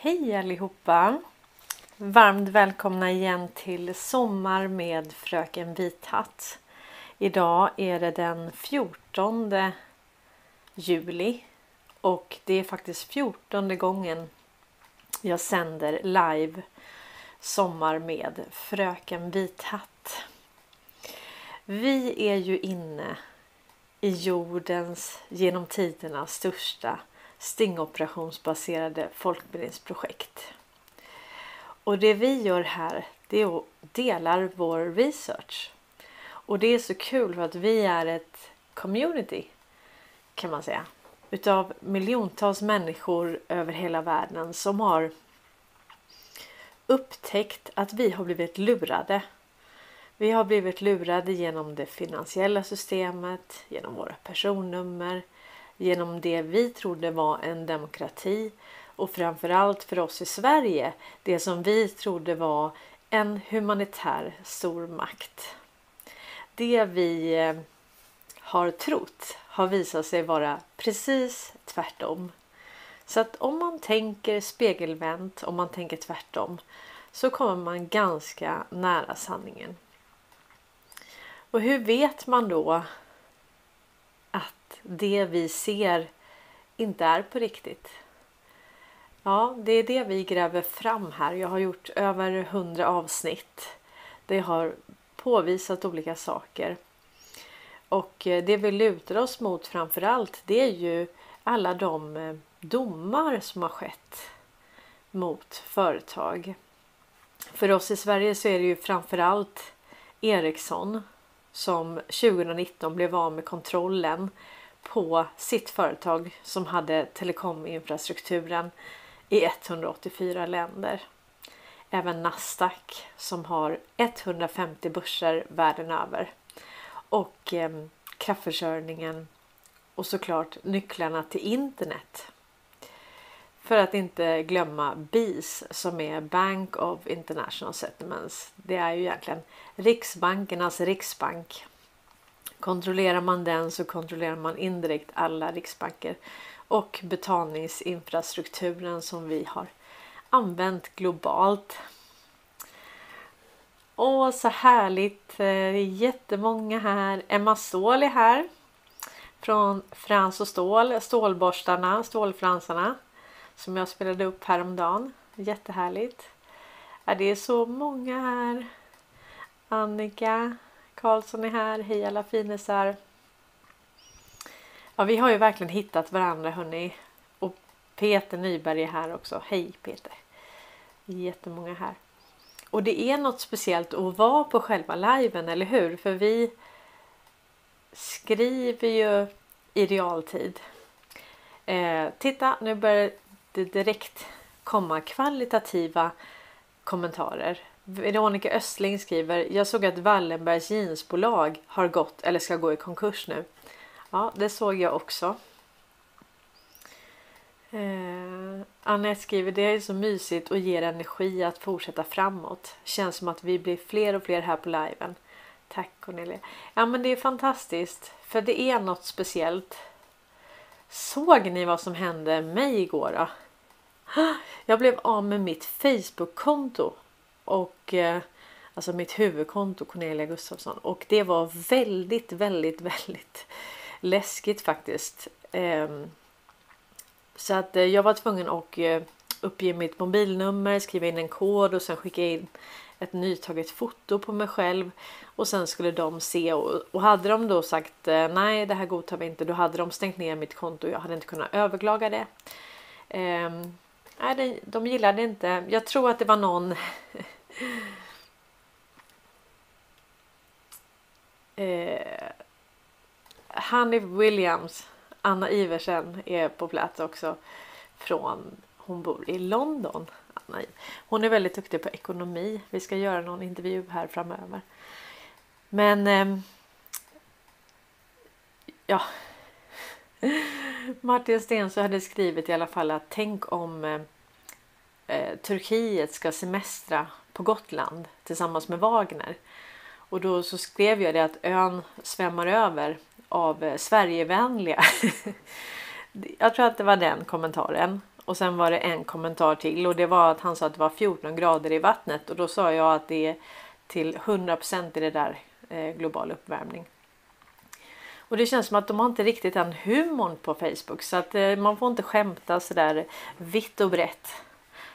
Hej allihopa! Varmt välkomna igen till Sommar med Fröken Vithatt. Idag är det den 14 juli och det är faktiskt 14 gången jag sänder live Sommar med Fröken Vithatt. Vi är ju inne i jordens genom tiderna största stingoperationsbaserade folkbildningsprojekt. Och det vi gör här det är att dela vår research. Och det är så kul för att vi är ett community kan man säga utav miljontals människor över hela världen som har upptäckt att vi har blivit lurade. Vi har blivit lurade genom det finansiella systemet, genom våra personnummer, genom det vi trodde var en demokrati och framförallt för oss i Sverige det som vi trodde var en humanitär stormakt. Det vi eh, har trott har visat sig vara precis tvärtom. Så att om man tänker spegelvänt, om man tänker tvärtom så kommer man ganska nära sanningen. Och hur vet man då att det vi ser inte är på riktigt? Ja, det är det vi gräver fram här. Jag har gjort över hundra avsnitt. Det har påvisat olika saker. Och eh, det vi lutar oss mot framför allt det är ju alla de eh, domar som har skett mot företag. För oss i Sverige så är det ju framför allt Ericsson som 2019 blev av med kontrollen på sitt företag som hade telekominfrastrukturen i 184 länder. Även Nasdaq som har 150 börser världen över. Och eh, kraftförsörjningen och såklart nycklarna till internet. För att inte glömma BIS som är Bank of International Settlements. Det är ju egentligen Riksbankernas riksbank. Kontrollerar man den så kontrollerar man indirekt alla riksbanker och betalningsinfrastrukturen som vi har använt globalt. Åh, så härligt! Det är jättemånga här. Emma Ståhl är här. Från Frans och Stål, Stålborstarna, Stålfransarna. Som jag spelade upp häromdagen. Jättehärligt. Ja, det är så många här. Annika Karlsson är här. Hej alla finisar. Ja, vi har ju verkligen hittat varandra hörni. Och Peter Nyberg är här också. Hej Peter! Jättemånga här. Och det är något speciellt att vara på själva liven, eller hur? För vi skriver ju i realtid. Eh, titta, nu börjar det direkt komma kvalitativa kommentarer. Veronica Östling skriver Jag såg att Wallenbergs jeansbolag har gått eller ska gå i konkurs nu. Ja, det såg jag också. Eh, Annette skriver det är så mysigt och ger energi att fortsätta framåt. Känns som att vi blir fler och fler här på liven. Tack Cornelia. Ja men det är fantastiskt för det är något speciellt. Såg ni vad som hände mig igår då? Jag blev av med mitt Facebook-konto och eh, alltså mitt huvudkonto Cornelia Gustafsson och det var väldigt, väldigt, väldigt läskigt faktiskt. Eh, så att eh, jag var tvungen att eh, uppge mitt mobilnummer, skriva in en kod och sen skicka in ett nytaget foto på mig själv och sen skulle de se och, och hade de då sagt eh, nej, det här godtar vi inte. Då hade de stängt ner mitt konto. och Jag hade inte kunnat överklaga det. Eh, nej, de, de gillade inte. Jag tror att det var någon. eh, Hanif Williams, Anna Iversen är på plats också från. Hon bor i London. Anna. Hon är väldigt duktig på ekonomi. Vi ska göra någon intervju här framöver. Men. Eh, ja. Martin Stensö hade skrivit i alla fall att tänk om eh, eh, Turkiet ska semestra på Gotland tillsammans med Wagner. Och då så skrev jag det att ön svämmar över av eh, Sverigevänliga. jag tror att det var den kommentaren. Och sen var det en kommentar till och det var att han sa att det var 14 grader i vattnet och då sa jag att det är till 100% i det där eh, global uppvärmning. Och det känns som att de har inte riktigt den humorn på Facebook så att eh, man får inte skämta så där vitt och brett.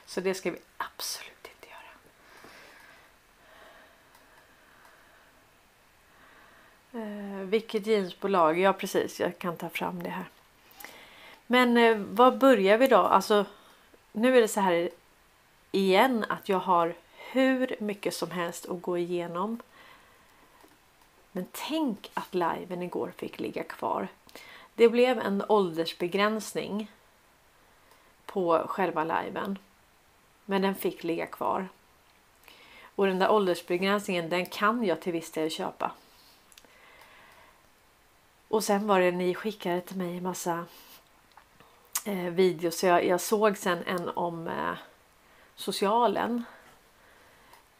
Så det ska vi absolut inte göra. Eh, vilket jeansbolag? Ja precis, jag kan ta fram det här. Men eh, var börjar vi då? Alltså nu är det så här igen att jag har hur mycket som helst att gå igenom. Men tänk att liven igår fick ligga kvar. Det blev en åldersbegränsning på själva liven. Men den fick ligga kvar. Och den där åldersbegränsningen den kan jag till viss del köpa. Och sen var det ni skickade till mig en massa eh, videos. Så jag, jag, såg sen en om eh, socialen.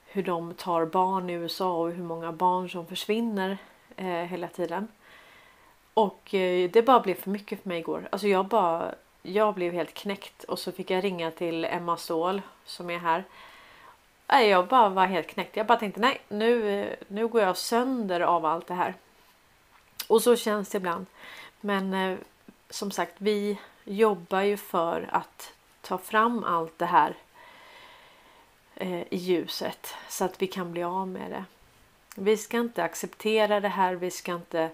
Hur de tar barn i USA och hur många barn som försvinner eh, hela tiden. Och eh, det bara blev för mycket för mig igår. Alltså jag bara jag blev helt knäckt och så fick jag ringa till Emma Ståhl som är här. Jag bara var helt knäckt. Jag bara tänkte nej, nu, eh, nu går jag sönder av allt det här. Och så känns det ibland. Men eh, som sagt, vi jobbar ju för att ta fram allt det här eh, i ljuset så att vi kan bli av med det. Vi ska inte acceptera det här. Vi ska inte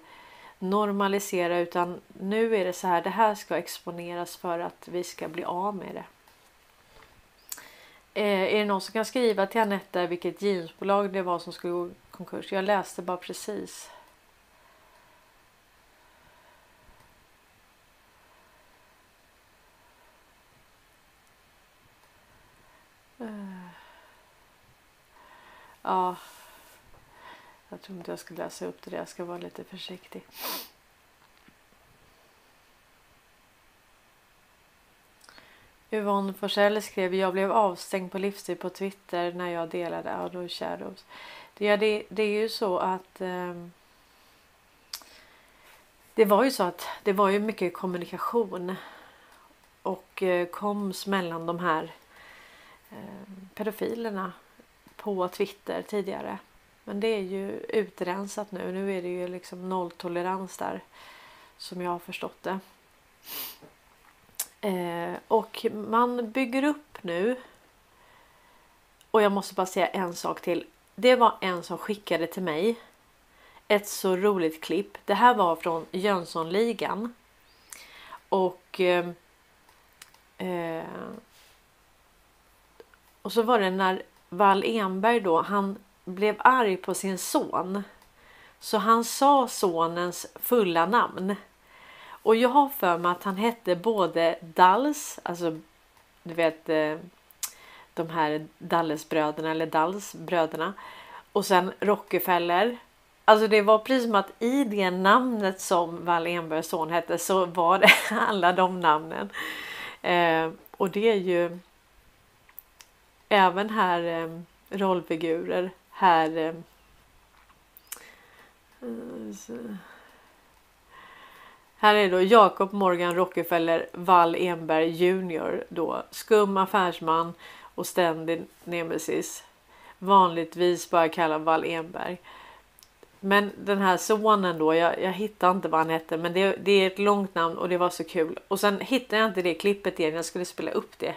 normalisera utan nu är det så här. Det här ska exponeras för att vi ska bli av med det. Eh, är det någon som kan skriva till Anette vilket jeansbolag det var som skulle gå konkurs? Jag läste bara precis. Ja. Jag tror inte jag ska läsa upp det. Jag ska vara lite försiktig. Yvonne Forsell skrev jag blev avstängd på livstid på Twitter när jag delade Outdoor Shadows. Det, det, det är ju så att eh, det var ju så att det var ju mycket kommunikation och eh, koms mellan de här eh, pedofilerna på Twitter tidigare. Men det är ju utrensat nu. Nu är det ju liksom nolltolerans där. Som jag har förstått det. Eh, och man bygger upp nu. Och jag måste bara säga en sak till. Det var en som skickade till mig. Ett så roligt klipp. Det här var från Jönssonligan. Och eh, eh och så var det när Wall Enberg då, han blev arg på sin son. Så han sa sonens fulla namn. Och jag har för mig att han hette både Dals, alltså du vet eh, de här Dallesbröderna eller Dalsbröderna Och sen Rockefeller. Alltså det var precis som att i det namnet som Wall Enbergs son hette så var det alla de namnen. Eh, och det är ju även här eh, rollfigurer här eh, här är då Jacob Morgan Rockefeller Wall Enberg Jr. Då skum affärsman och ständig nemesis. Vanligtvis bara kallad Wall Enberg. Men den här sonen då, jag, jag hittar inte vad han hette, men det, det, är ett långt namn och det var så kul. Och sen hittade jag inte det klippet igen. Jag skulle spela upp det.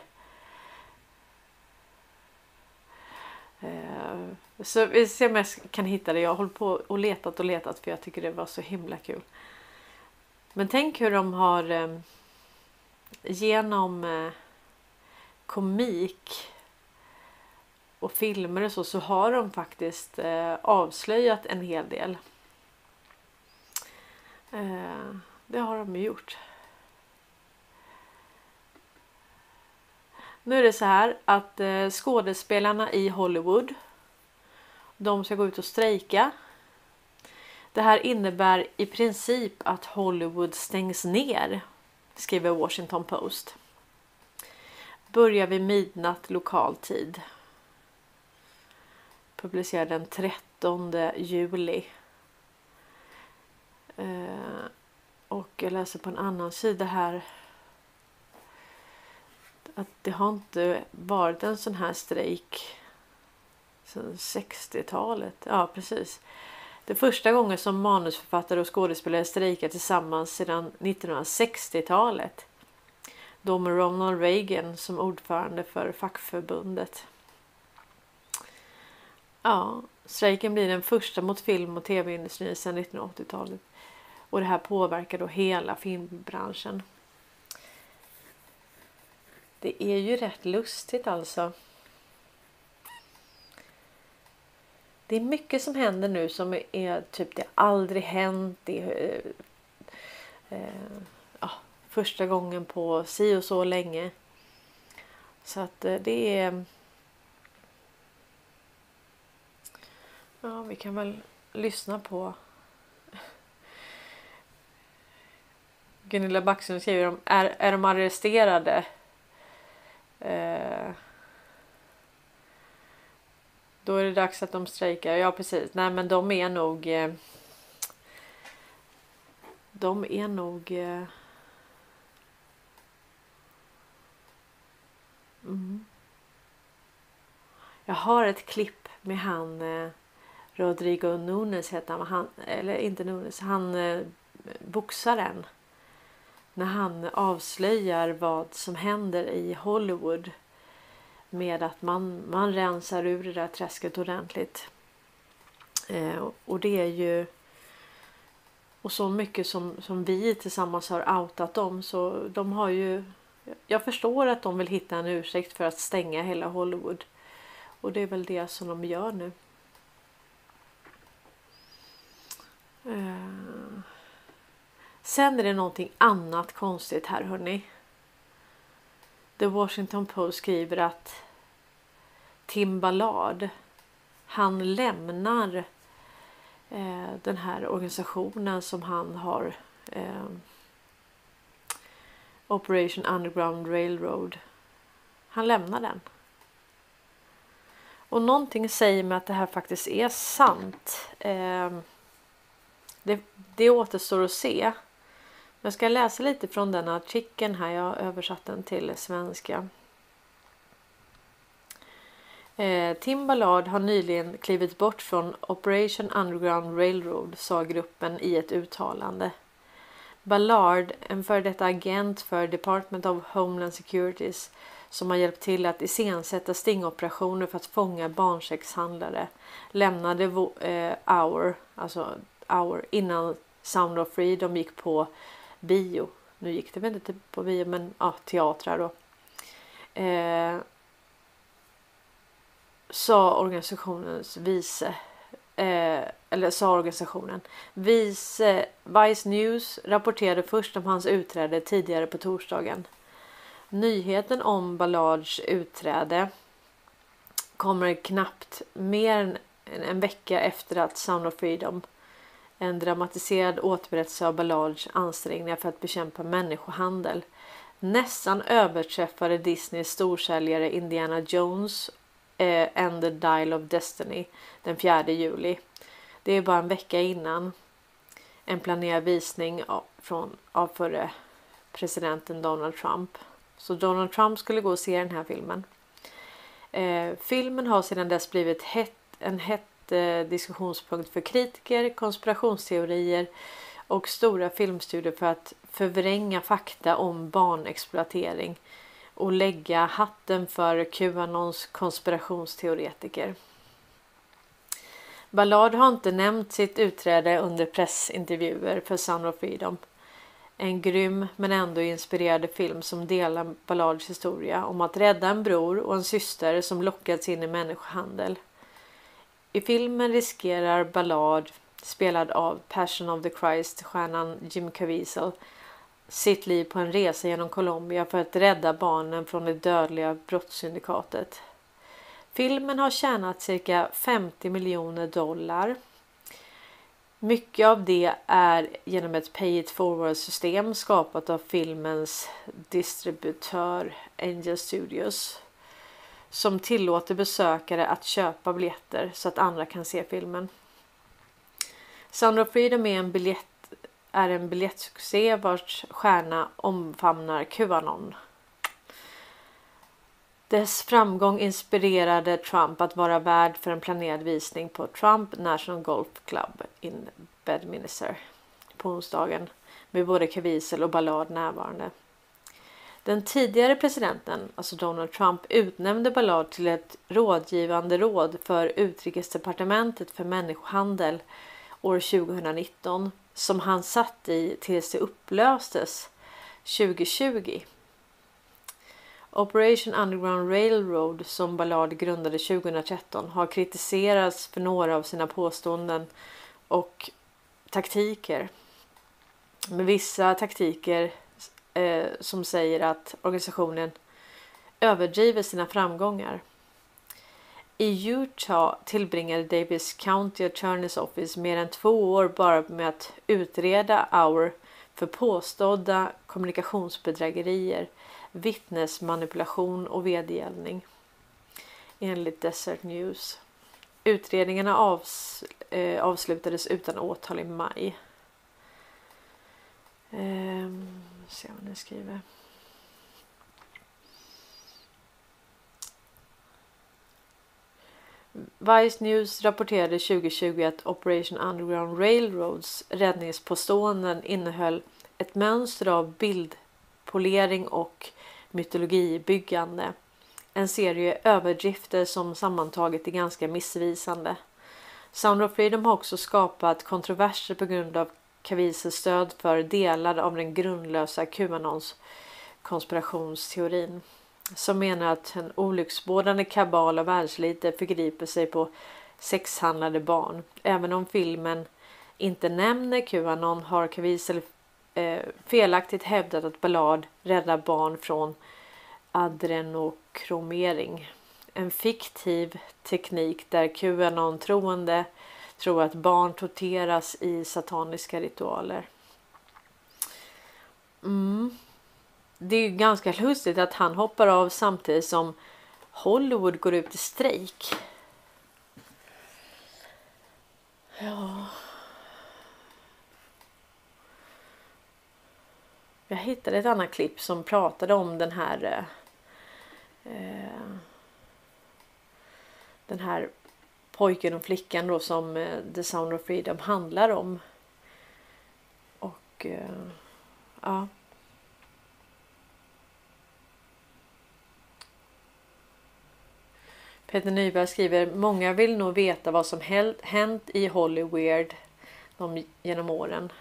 Eh, så vi ser om jag kan hitta det. Jag har hållit på och letat och letat för jag tycker det var så himla kul. Men tänk hur de har ehm, genom eh, komik och filmer och så, så har de faktiskt eh, avslöjat en hel del. Det har de gjort. Nu är det så här att eh, skådespelarna i Hollywood. De ska gå ut och strejka. Det här innebär i princip att Hollywood stängs ner, skriver Washington Post. Börjar vid midnatt lokal tid. Publicerad den 13 juli. Eh, och jag läser på en annan sida här att det har inte varit en sån här strejk sedan 60-talet. Ja, precis. Det första gången som manusförfattare och skådespelare strejkar tillsammans sedan 1960-talet. Då med Ronald Reagan som ordförande för fackförbundet. Ja, strejken blir den första mot film och tv-industrin sedan 1980-talet. Och det här påverkar då hela filmbranschen. Det är ju rätt lustigt alltså. Det är mycket som händer nu som är typ det aldrig hänt. Det är, eh, eh, första gången på si och så länge. Så att eh, det är. Ja, vi kan väl lyssna på. Gunilla Backström skriver om är, är de arresterade? Eh, då är det dags att de strejkar. Ja precis. Nej men de är nog. Eh, de är nog. Eh, mm. Jag har ett klipp med han eh, Rodrigo Nunes heter han. han eller inte Nunes. Han eh, boxaren. När han avslöjar vad som händer i Hollywood med att man, man rensar ur det där träsket ordentligt. Eh, och det är ju och så mycket som, som vi tillsammans har outat dem så de har ju jag förstår att de vill hitta en ursäkt för att stänga hela Hollywood. Och det är väl det som de gör nu. Eh. Sen är det någonting annat konstigt här hörni. The Washington Post skriver att Tim Ballard han lämnar eh, den här organisationen som han har eh, Operation Underground Railroad. Han lämnar den. Och någonting säger mig att det här faktiskt är sant. Eh, det, det återstår att se. Jag ska läsa lite från den artikeln här. Jag har översatt den till svenska. Eh, Tim Ballard har nyligen klivit bort från Operation Underground Railroad, sa gruppen i ett uttalande. Ballard, en före detta agent för Department of Homeland Securities som har hjälpt till att iscensätta stingoperationer för att fånga barnsexhandlare, lämnade eh, Hour, alltså Hour innan Sound of Freedom gick på bio. Nu gick det väl inte på bio men ja, teatrar då. Eh, sa organisationens vice eh, eller sa organisationen. Vice, Vice News rapporterade först om hans utträde tidigare på torsdagen. Nyheten om Ballards utträde kommer knappt mer än en vecka efter att Sound of Freedom en dramatiserad återberättelse av Ballards ansträngningar för att bekämpa människohandel nästan överträffade Disneys storsäljare Indiana Jones eh, and the Dial of Destiny den 4 juli. Det är bara en vecka innan en planerad visning av, från, av förre presidenten Donald Trump. Så Donald Trump skulle gå och se den här filmen. Eh, filmen har sedan dess blivit het, en hett Eh, diskussionspunkt för kritiker, konspirationsteorier och stora filmstudier för att förvränga fakta om barnexploatering och lägga hatten för Qanons konspirationsteoretiker. Ballard har inte nämnt sitt utträde under pressintervjuer för Sound of Freedom. En grym men ändå inspirerande film som delar Ballards historia om att rädda en bror och en syster som lockats in i människohandel. I filmen riskerar Ballard, spelad av Passion of the Christ-stjärnan Jim Caviezel, sitt liv på en resa genom Colombia för att rädda barnen från det dödliga brottssyndikatet. Filmen har tjänat cirka 50 miljoner dollar. Mycket av det är genom ett pay it forward system skapat av filmens distributör Angel Studios som tillåter besökare att köpa biljetter så att andra kan se filmen. Sound of Freedom är en, biljett, är en biljettsuccé vars stjärna omfamnar Qanon. Dess framgång inspirerade Trump att vara värd för en planerad visning på Trump National Golf Club in Bedminster på onsdagen med både Caviezel och Ballard närvarande. Den tidigare presidenten, alltså Donald Trump, utnämnde Ballard till ett rådgivande råd för utrikesdepartementet för människohandel år 2019 som han satt i tills det upplöstes 2020. Operation Underground Railroad som Ballard grundade 2013 har kritiserats för några av sina påståenden och taktiker. Med vissa taktiker eh, som säger att organisationen överdriver sina framgångar. I Utah tillbringade Davis County Attorney's Office mer än två år bara med att utreda Auer för påstådda kommunikationsbedrägerier, vittnesmanipulation och vedergällning. Enligt Desert News. Utredningarna avs eh, avslutades utan åtal i maj. Ehm, se vad ni skriver. Vice News rapporterade 2020 att Operation Underground Railroads räddningspåståenden innehöll ett mönster av bildpolering och mytologibyggande. En serie överdrifter som sammantaget är ganska missvisande. Sound of Freedom har också skapat kontroverser på grund av Cavises stöd för delar av den grundlösa Qanons konspirationsteorin som menar att en olycksbådande kabal av världsliter förgriper sig på sexhandlade barn. Även om filmen inte nämner Qanon har Kavisel eh, felaktigt hävdat att Ballard räddar barn från adrenokromering. En fiktiv teknik där Qanon-troende tror att barn torteras i sataniska ritualer. Mm det är ganska lustigt att han hoppar av samtidigt som Hollywood går ut i strejk. Ja. Jag hittade ett annat klipp som pratade om den här eh, eh den här pojken och flickan då som eh, The Sound of Freedom handlar om. Och eh, ja. Peter Nyberg skriver Många vill nog veta vad som hänt i Hollywood de, genom åren.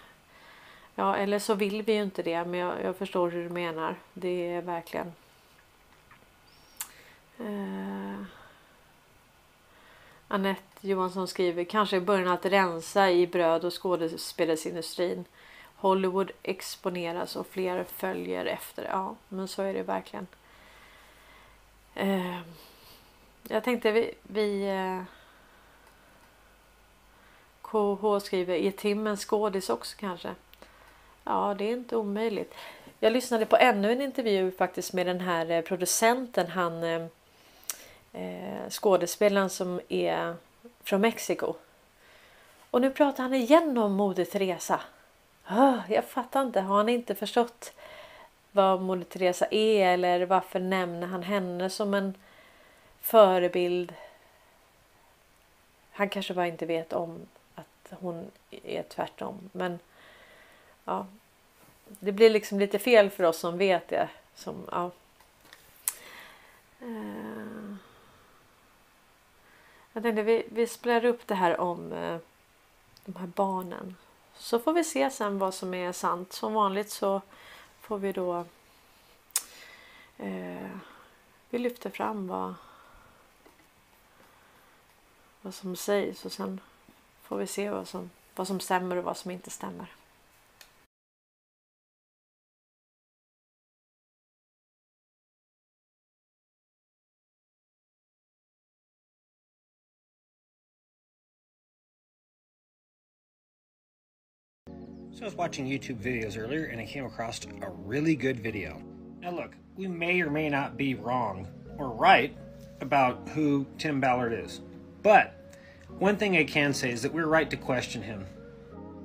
Ja, eller så vill vi ju inte det, men jag, jag förstår hur du menar. Det är verkligen. Eh, Annette Johansson skriver kanske i början att rensa i bröd och skådespelersindustrin. Hollywood exponeras och fler följer efter. Ja, men så är det verkligen. Eh, jag tänkte vi... vi eh, KH skriver, är Tim en skådis också kanske? Ja, det är inte omöjligt. Jag lyssnade på ännu en intervju faktiskt med den här eh, producenten, han eh, eh, skådespelaren som är från Mexiko. Och nu pratar han igen om Moder Teresa. Oh, jag fattar inte, har han inte förstått vad Moder Teresa är eller varför nämner han henne som en förebild. Han kanske bara inte vet om att hon är tvärtom. Men ja, det blir liksom lite fel för oss som vet det. Som, ja. Jag tänkte vi, vi spelar upp det här om eh, de här barnen. Så får vi se sen vad som är sant. Som vanligt så får vi då Eh, vi lyfter fram vad vad som sägs och sen får vi se vad som, vad som stämmer och vad som inte stämmer. So I was watching YouTube videos earlier and I came across a really good video. Now look, we may or may not be wrong or right about who Tim Ballard is. But one thing I can say is that we're right to question him.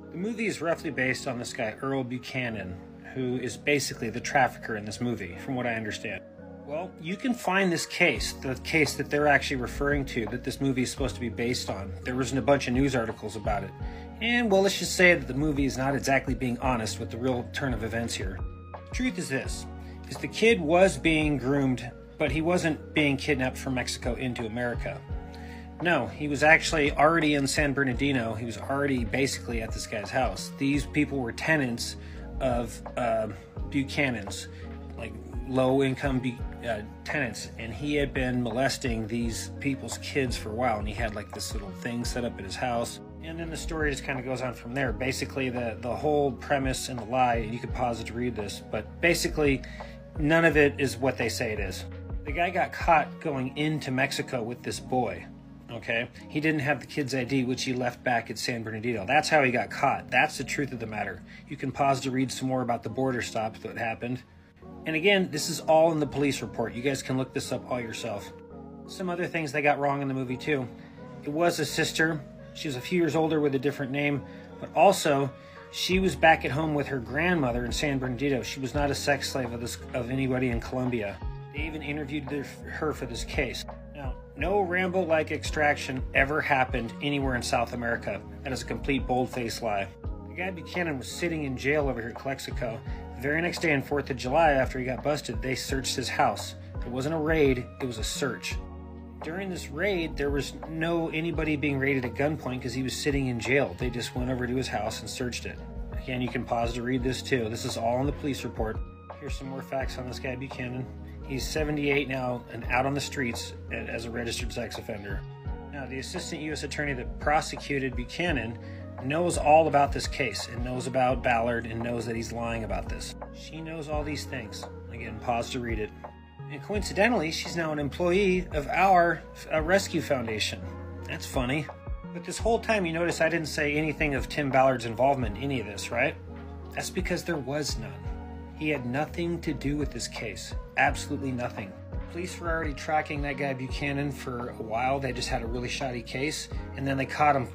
The movie is roughly based on this guy, Earl Buchanan, who is basically the trafficker in this movie, from what I understand. Well, you can find this case, the case that they're actually referring to, that this movie is supposed to be based on. There wasn't a bunch of news articles about it. And, well, let's just say that the movie is not exactly being honest with the real turn of events here. Truth is this, is the kid was being groomed, but he wasn't being kidnapped from Mexico into America. No, he was actually already in San Bernardino. He was already basically at this guy's house. These people were tenants of uh, Buchanan's, like low income uh, tenants, and he had been molesting these people's kids for a while. And he had like this little thing set up at his house. And then the story just kind of goes on from there. Basically, the, the whole premise and the lie, you could pause it to read this, but basically, none of it is what they say it is. The guy got caught going into Mexico with this boy Okay. He didn't have the kid's ID, which he left back at San Bernardino. That's how he got caught. That's the truth of the matter. You can pause to read some more about the border stops that happened. And again, this is all in the police report. You guys can look this up all yourself. Some other things they got wrong in the movie, too. It was a sister. She was a few years older with a different name, but also she was back at home with her grandmother in San Bernardino. She was not a sex slave of, this, of anybody in Colombia. They even interviewed her for this case. Now, no Rambo like extraction ever happened anywhere in South America. That is a complete bold faced lie. The guy Buchanan was sitting in jail over here in Calexico. The very next day on 4th of July, after he got busted, they searched his house. It wasn't a raid, it was a search. During this raid, there was no anybody being raided at gunpoint because he was sitting in jail. They just went over to his house and searched it. Again, you can pause to read this too. This is all in the police report. Here's some more facts on this guy Buchanan. He's 78 now and out on the streets as a registered sex offender. Now, the assistant U.S. attorney that prosecuted Buchanan knows all about this case and knows about Ballard and knows that he's lying about this. She knows all these things. Again, pause to read it. And coincidentally, she's now an employee of our uh, rescue foundation. That's funny. But this whole time, you notice I didn't say anything of Tim Ballard's involvement in any of this, right? That's because there was none. He had nothing to do with this case. Absolutely nothing. Police were already tracking that guy Buchanan for a while. They just had a really shoddy case, and then they caught him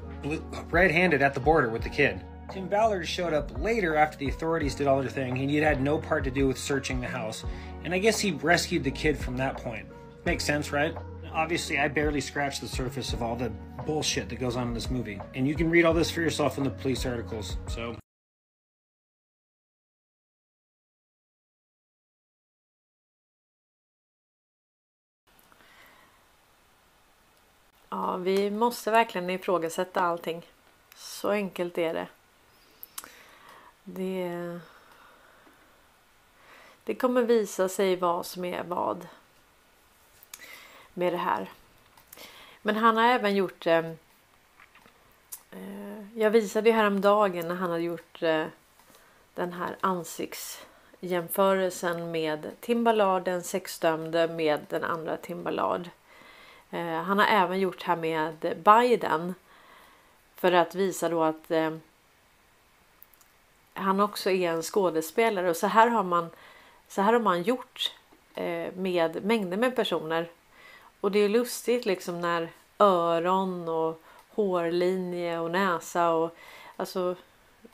red handed at the border with the kid. Tim Ballard showed up later after the authorities did all their thing, and he'd had no part to do with searching the house. And I guess he rescued the kid from that point. Makes sense, right? Obviously, I barely scratched the surface of all the bullshit that goes on in this movie. And you can read all this for yourself in the police articles. So Ja, vi måste verkligen ifrågasätta allting. Så enkelt är det. Det, det kommer visa sig vad som är vad med det här. Men han har även gjort eh, eh Jag visade ju häromdagen när han hade gjort eh, den här ansiktsjämförelsen med Timballard, den sexdömde med den andra Timballard. Eh, han har även gjort här med Biden. För att visa då att eh, han också är en skådespelare och så här har man så här har man gjort eh, med mängder med personer. Och det är lustigt liksom när öron och hårlinje och näsa och alltså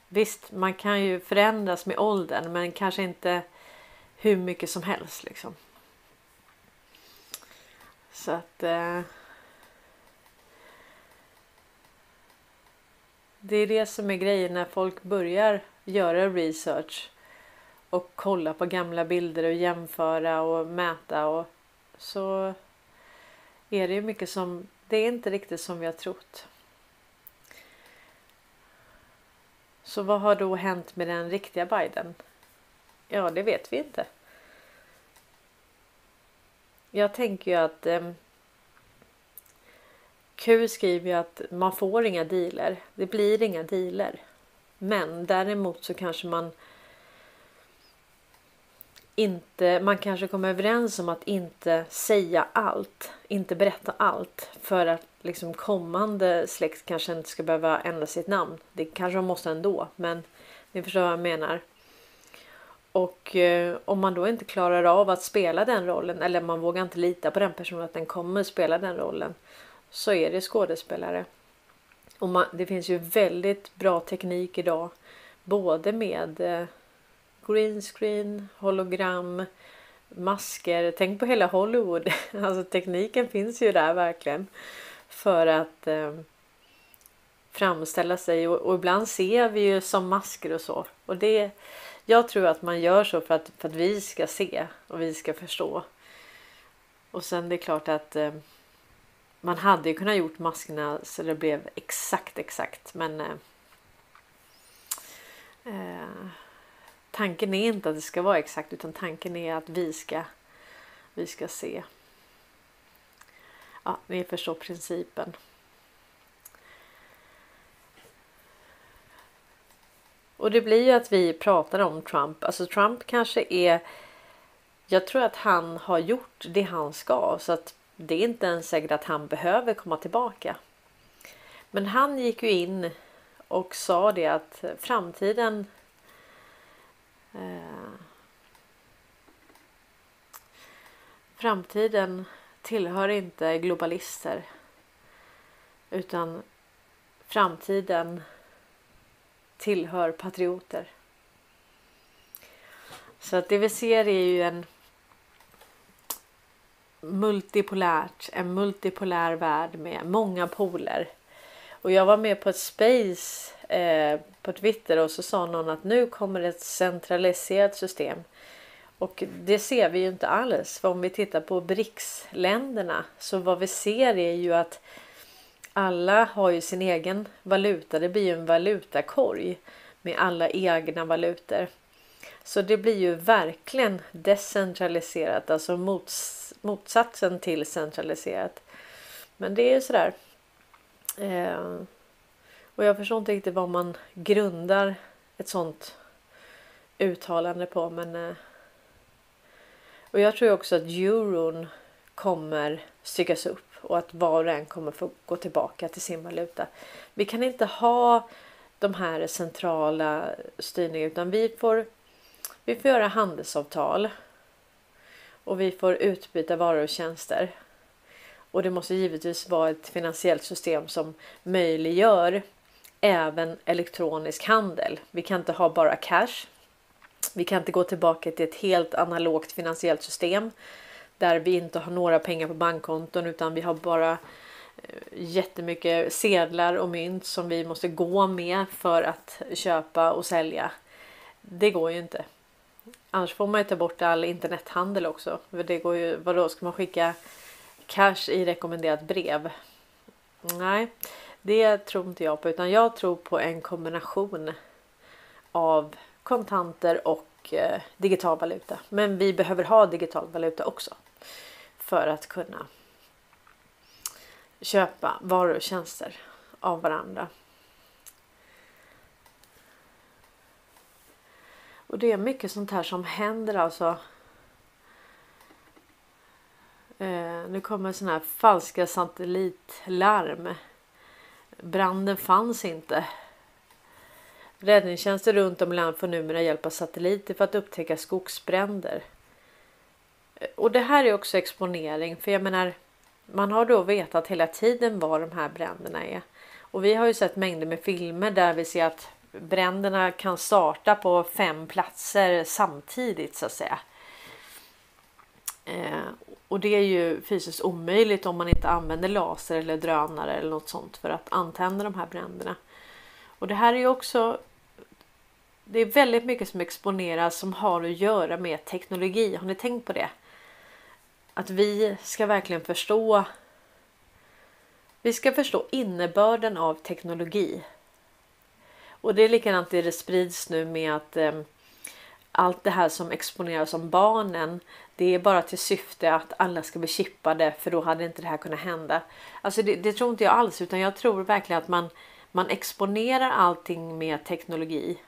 visst, man kan ju förändras med åldern, men kanske inte hur mycket som helst liksom. Så att eh, Det är det som är grejen när folk börjar göra research och kolla på gamla bilder och jämföra och mäta och så är det ju mycket som det är inte riktigt som vi har trott. Så vad har då hänt med den riktiga Biden? Ja, det vet vi inte. Jag tänker ju att eh, Q skriver ju att man får inga dealer. Det blir inga dealer. Men däremot så kanske man inte, man kanske kommer överens om att inte säga allt, inte berätta allt för att liksom kommande släkt kanske inte ska behöva ändra sitt namn. Det kanske de måste ändå, men ni förstår vad jag menar. Och eh, om man då inte klarar av att spela den rollen eller man vågar inte lita på den personen att den kommer spela den rollen så är det skådespelare. Och man, det finns ju väldigt bra teknik idag både med eh, green screen, hologram, masker. Tänk på hela Hollywood. Alltså tekniken finns ju där verkligen. För att eh, framställa sig och, och, ibland ser vi ju som masker och så. Och det, jag tror att man gör så för att, för att vi ska se och vi ska förstå. Och sen det är klart att eh, man hade ju kunnat gjort maskerna så det blev exakt exakt men eh, eh, tanken är inte att det ska vara exakt utan tanken är att vi ska vi ska se. Ja, ni förstår principen. Och det blir ju att vi pratar om Trump. Alltså Trump kanske är. Jag tror att han har gjort det han ska så att det är inte ens säkert att han behöver komma tillbaka. Men han gick ju in och sa det att framtiden eh, Framtiden tillhör inte globalister utan framtiden tillhör patrioter. Så att det vi ser är ju en multipolärt, en multipolär värld med många poler. Och jag var med på ett space eh, på Twitter och så sa någon att nu kommer ett centraliserat system. Och det ser vi ju inte alls. För om vi tittar på BRICS-länderna så vad vi ser är ju att alla har ju sin egen valuta. Det blir ju en valutakorg med alla egna valutor. Så det blir ju verkligen decentraliserat, alltså mots motsatsen till centraliserat. Men det är ju sådär. Eh, och jag förstår inte riktigt vad man grundar ett sånt uttalande på. Men eh, och jag tror också att euron kommer styckas upp och att var och en kommer få gå tillbaka till sin valuta. Vi kan inte ha de här centrala styrningarna utan vi får, vi får göra handelsavtal och vi får utbyta varor och tjänster. Och det måste givetvis vara ett finansiellt system som möjliggör även elektronisk handel. Vi kan inte ha bara cash. Vi kan inte gå tillbaka till ett helt analogt finansiellt system där vi inte har några pengar på bankkonton utan vi har bara eh, jättemycket sedlar och mynt som vi måste gå med för att köpa och sälja. Det går ju inte. Annars får man ju ta bort all internethandel också. För det går ju, vadå, ska man skicka cash i rekommenderat brev? Nej, det tror inte jag på utan jag tror på en kombination av kontanter och eh, digital valuta. Men vi behöver ha digital valuta också för att kunna köpa varor och tjänster av varandra. Och det är mycket sånt här som händer alltså. Eh, nu kommer såna här falska satellitlarm. Branden fanns inte. Räddningstjänster runt om i landet får numera hjälp av satelliter för att upptäcka skogsbränder. Och det här är också exponering för jag menar man har då vetat hela tiden var de här bränderna är. Och vi har ju sett mängder med filmer där vi ser att bränderna kan starta på fem platser samtidigt så att säga. Eh, och det är ju fysiskt omöjligt om man inte använder laser eller drönare eller något sånt för att antända de här bränderna. Och det här är ju också det är väldigt mycket som exponeras som har att göra med teknologi. Har ni tänkt på det? Att vi ska verkligen förstå. Vi ska förstå innebörden av teknologi. Och det är likadant det det sprids nu med att eh, allt det här som exponeras om barnen. Det är bara till syfte att alla ska bli chippade för då hade inte det här kunnat hända. Alltså det, det tror inte jag alls utan jag tror verkligen att man, man exponerar allting med teknologi.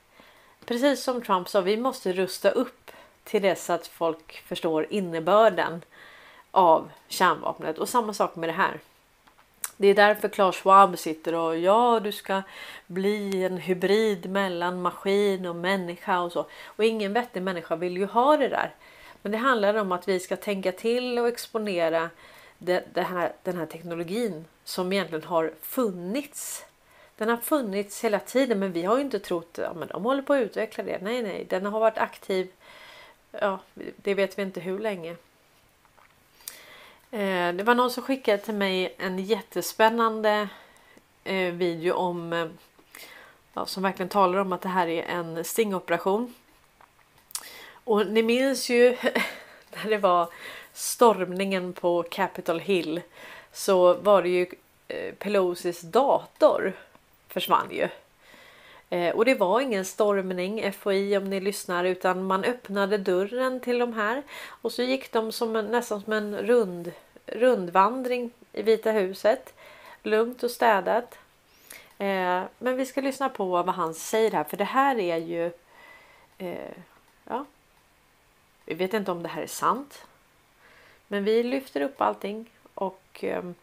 Precis som Trump sa, vi måste rusta upp till dess att folk förstår innebörden av kärnvapnet och samma sak med det här. Det är därför Klaus Schwab sitter och ja, du ska bli en hybrid mellan maskin och människa och så. Och ingen vettig människa vill ju ha det där. Men det handlar om att vi ska tänka till och exponera det, det här, den här teknologin som egentligen har funnits. Den har funnits hela tiden, men vi har ju inte trott att ja, de håller på att utveckla det. Nej, nej, den har varit aktiv ja, det vet vi inte hur länge. Eh, det var någon som skickade till mig en jättespännande eh, video om eh, ja, som verkligen talar om att det här är en stingoperation. Och ni minns ju när det var stormningen på Capitol Hill så var det ju eh, Pelosis dator försvann ju. Eh, och det var ingen stormning FOI om ni lyssnar utan man öppnade dörren till de här och så gick de som en, nästan som en rund, rundvandring i Vita huset. Lugnt och städat. Eh, men vi ska lyssna på vad han säger här för det här är ju eh, ja, vi vet inte om det här är sant. Men vi lyfter upp allting och ehm,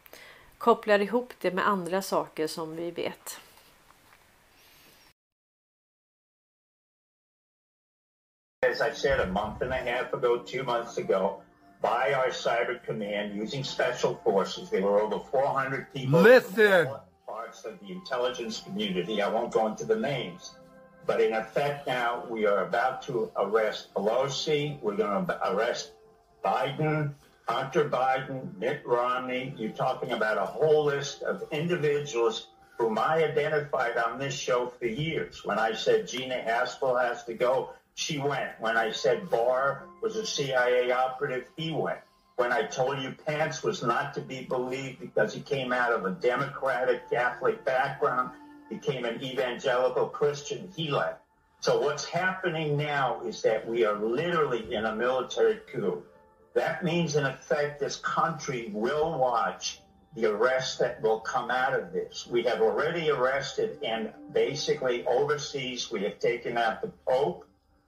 kopplar ihop det med andra saker som vi vet. As I said a month and a half ago, two months ago, by our cyber command using special forces. There were over 400 people. Listen. Parts of the intelligence community. I won't go into the names. But in effect now, we are about to arrest Pelosi. We're going to arrest Biden, Hunter Biden, Mitt Romney. You're talking about a whole list of individuals whom I identified on this show for years. When I said Gina Haspel has to go, she went. When I said Barr was a CIA operative, he went. When I told you Pence was not to be believed because he came out of a Democratic Catholic background, became an evangelical Christian, he left. So what's happening now is that we are literally in a military coup. That means, in effect, this country will watch the arrests that will come out of this. We have already arrested and basically overseas we have taken out the Pope,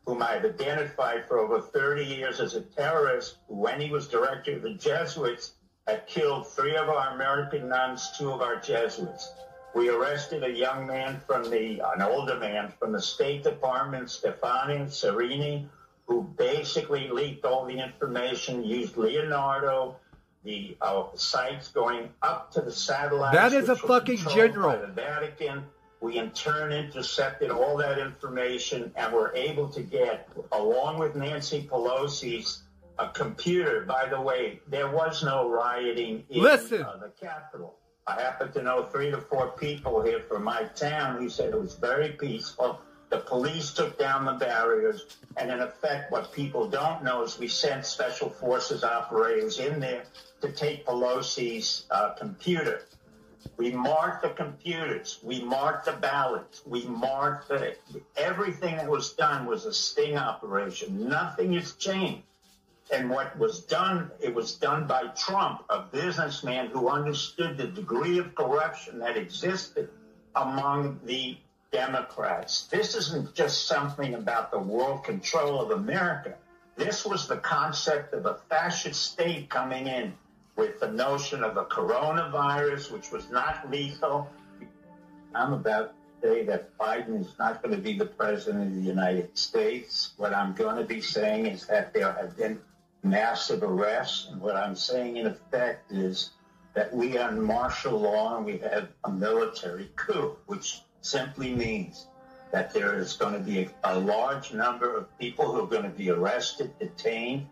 whom I've identified for over 30 years as a terrorist, when he was director of the Jesuits, had killed three of our American nuns, two of our Jesuits. We arrested a young man from the, an older man from the State Department, Stefani Serini, who basically leaked all the information, used Leonardo, the uh, sites going up to the satellites. That is a fucking general. By the Vatican. We in turn intercepted all that information and were able to get, along with Nancy Pelosi's, a computer. By the way, there was no rioting in Listen. Uh, the Capitol. I happen to know three to four people here from my town who said it was very peaceful. The police took down the barriers, and in effect, what people don't know is we sent special forces operators in there to take Pelosi's uh, computer. We marked the computers. We marked the ballots. We marked the, everything that was done was a sting operation. Nothing has changed. And what was done, it was done by Trump, a businessman who understood the degree of corruption that existed among the Democrats. This isn't just something about the world control of America. This was the concept of a fascist state coming in with the notion of a coronavirus, which was not lethal. I'm about to say that Biden is not going to be the president of the United States. What I'm going to be saying is that there have been massive arrests. And what I'm saying, in effect, is that we are in martial law and we have a military coup, which simply means that there is going to be a, a large number of people who are going to be arrested, detained,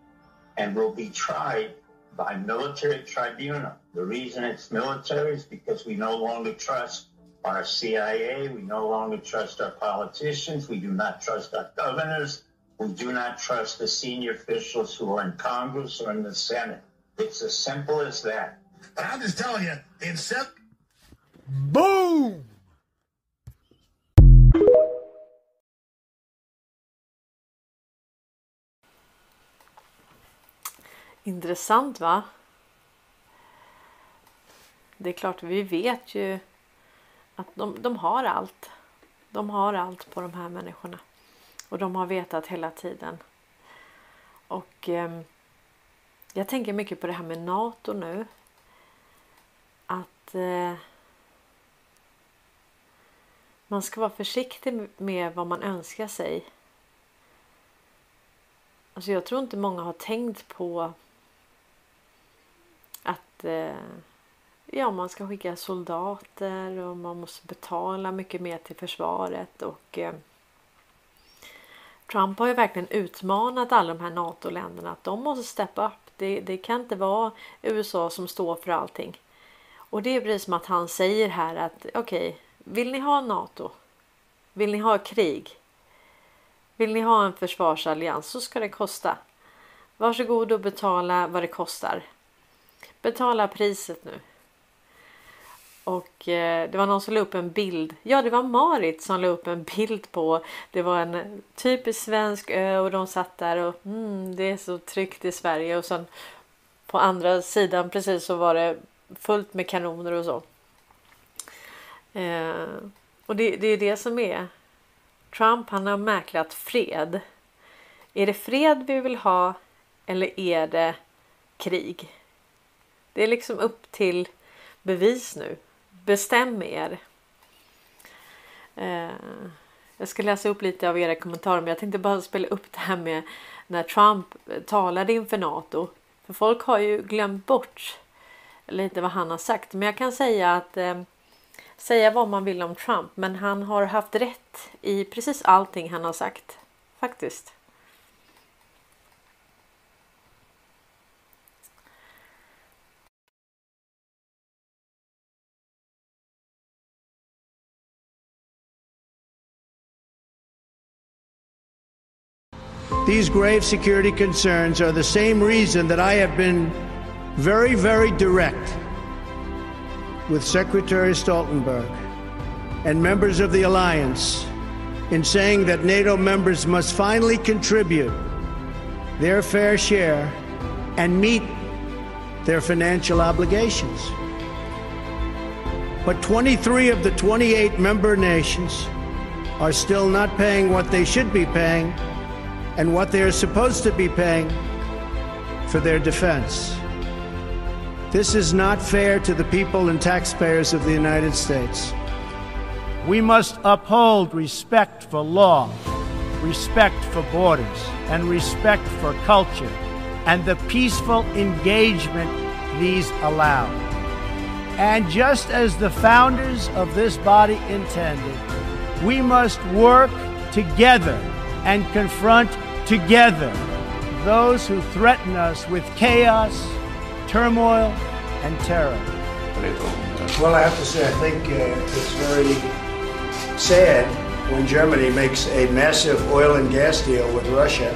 and will be tried by military tribunal. The reason it's military is because we no longer trust our CIA, we no longer trust our politicians, we do not trust our governors, we do not trust the senior officials who are in Congress or in the Senate. It's as simple as that. But I'm just telling you, in seven. Boom! Intressant va? Det är klart, vi vet ju att de, de har allt. De har allt på de här människorna. Och de har vetat hela tiden. Och eh, jag tänker mycket på det här med NATO nu. Att eh, man ska vara försiktig med vad man önskar sig. Alltså jag tror inte många har tänkt på att eh, ja, man ska skicka soldater och man måste betala mycket mer till försvaret och eh, Trump har ju verkligen utmanat alla de här NATO-länderna att de måste steppa upp. Det, det kan inte vara USA som står för allting. Och det är precis som att han säger här att okej, okay, vill ni ha NATO? Vill ni ha krig? Vill ni ha en försvarsallians så ska det kosta. Varsågod och betala vad det kostar. Betala priset nu. Och eh, det var någon som la upp en bild. Ja, det var Marit som la upp en bild på. Det var en typisk svensk ö och de satt där och mm, det är så tryggt i Sverige och sen på andra sidan precis så var det fullt med kanoner och så. Eh, och det, det är det som är. Trump han har mäklat fred. Är det fred vi vill ha eller är det krig? Det är liksom upp till bevis nu. Bestäm er. Eh, jag ska läsa upp lite av era kommentarer men jag tänkte bara spela upp det här med när Trump eh, talade inför NATO. För folk har ju glömt bort lite vad han har sagt. Men jag kan säga att eh, säga vad man vill om Trump men han har haft rätt i precis allting han har sagt. Faktiskt. These grave security concerns are the same reason that I have been very, very direct with Secretary Stoltenberg and members of the alliance in saying that NATO members must finally contribute their fair share and meet their financial obligations. But 23 of the 28 member nations are still not paying what they should be paying and what they are supposed to be paying for their defense. This is not fair to the people and taxpayers of the United States. We must uphold respect for law, respect for borders, and respect for culture, and the peaceful engagement these allow. And just as the founders of this body intended, we must work together and confront together those who threaten us with chaos, turmoil, and terror. Well, I have to say, I think uh, it's very sad when Germany makes a massive oil and gas deal with Russia,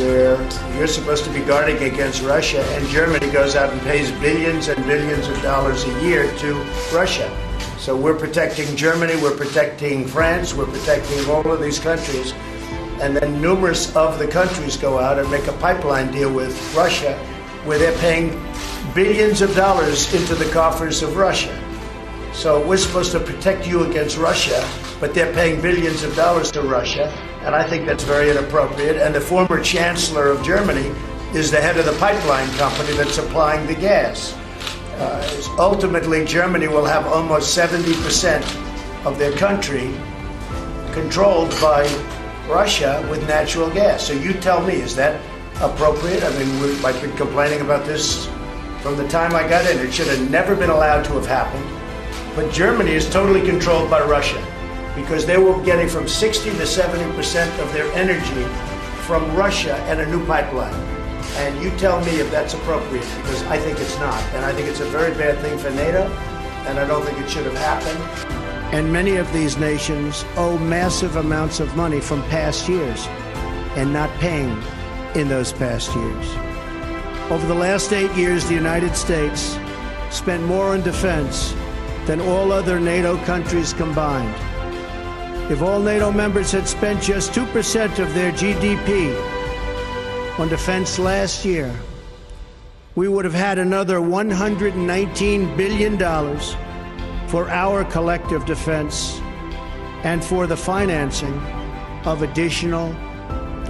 where you're supposed to be guarding against Russia, and Germany goes out and pays billions and billions of dollars a year to Russia. So we're protecting Germany, we're protecting France, we're protecting all of these countries and then numerous of the countries go out and make a pipeline deal with Russia where they're paying billions of dollars into the coffers of Russia. So we're supposed to protect you against Russia, but they're paying billions of dollars to Russia, and I think that's very inappropriate. And the former chancellor of Germany is the head of the pipeline company that's supplying the gas. Uh, ultimately, Germany will have almost 70% of their country controlled by Russia with natural gas. So you tell me, is that appropriate? I mean, I've been complaining about this from the time I got in. It should have never been allowed to have happened. But Germany is totally controlled by Russia because they were getting from 60 to 70% of their energy from Russia and a new pipeline. And you tell me if that's appropriate because I think it's not. And I think it's a very bad thing for NATO, and I don't think it should have happened. And many of these nations owe massive amounts of money from past years and not paying in those past years. Over the last eight years, the United States spent more on defense than all other NATO countries combined. If all NATO members had spent just 2% of their GDP on defense last year, we would have had another $119 billion for our collective defense and for the financing of additional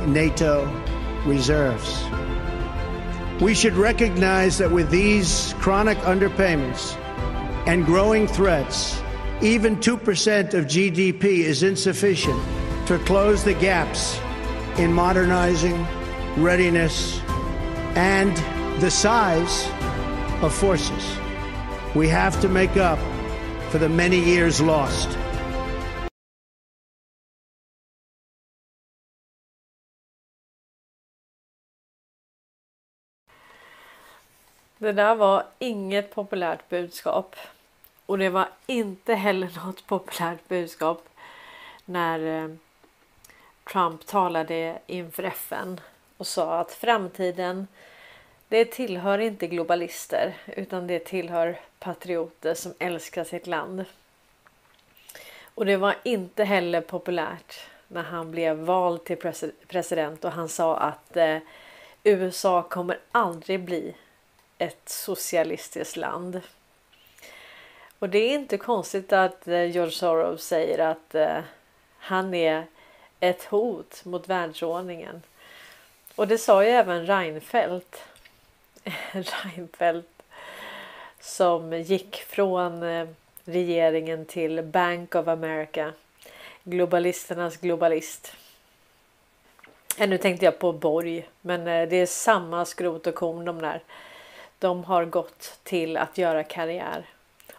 NATO reserves. We should recognize that with these chronic underpayments and growing threats, even 2% of GDP is insufficient to close the gaps in modernizing, readiness, and the size of forces. We have to make up for the many years lost. Det där var inget populärt budskap och det var inte heller något populärt budskap när eh, Trump talade inför FN och sa att framtiden det tillhör inte globalister utan det tillhör patrioter som älskar sitt land. Och det var inte heller populärt när han blev vald till president och han sa att eh, USA kommer aldrig bli ett socialistiskt land. Och det är inte konstigt att eh, George Soros säger att eh, han är ett hot mot världsordningen. Och det sa ju även Reinfeldt. Reinfeldt som gick från eh, regeringen till Bank of America. Globalisternas globalist. Nu tänkte jag på Borg, men eh, det är samma skrot och korn de där. De har gått till att göra karriär.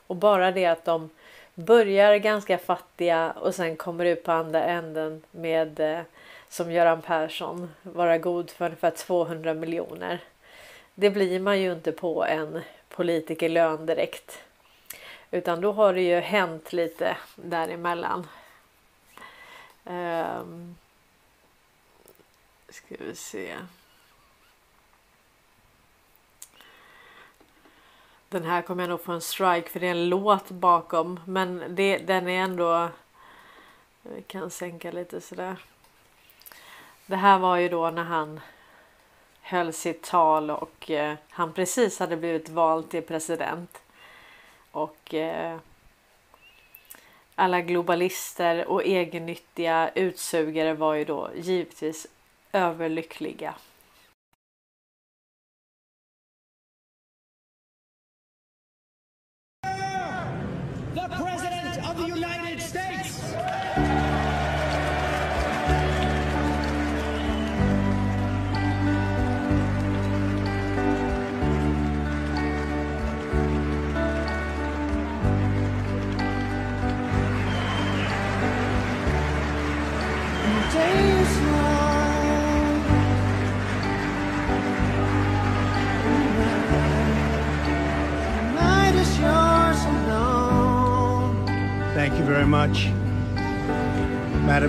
Och bara det att de börjar ganska fattiga och sen kommer ut på andra änden med eh, som Göran Persson vara god för ungefär 200 miljoner. Det blir man ju inte på en politikerlön direkt. Utan då har det ju hänt lite däremellan. Um, ska vi se. Den här kommer jag nog få en strike för det är en låt bakom. Men det, den är ändå... Vi kan sänka lite sådär. Det här var ju då när han höll sitt tal och eh, han precis hade blivit vald till president. Och eh, alla globalister och egennyttiga utsugare var ju då givetvis överlyckliga.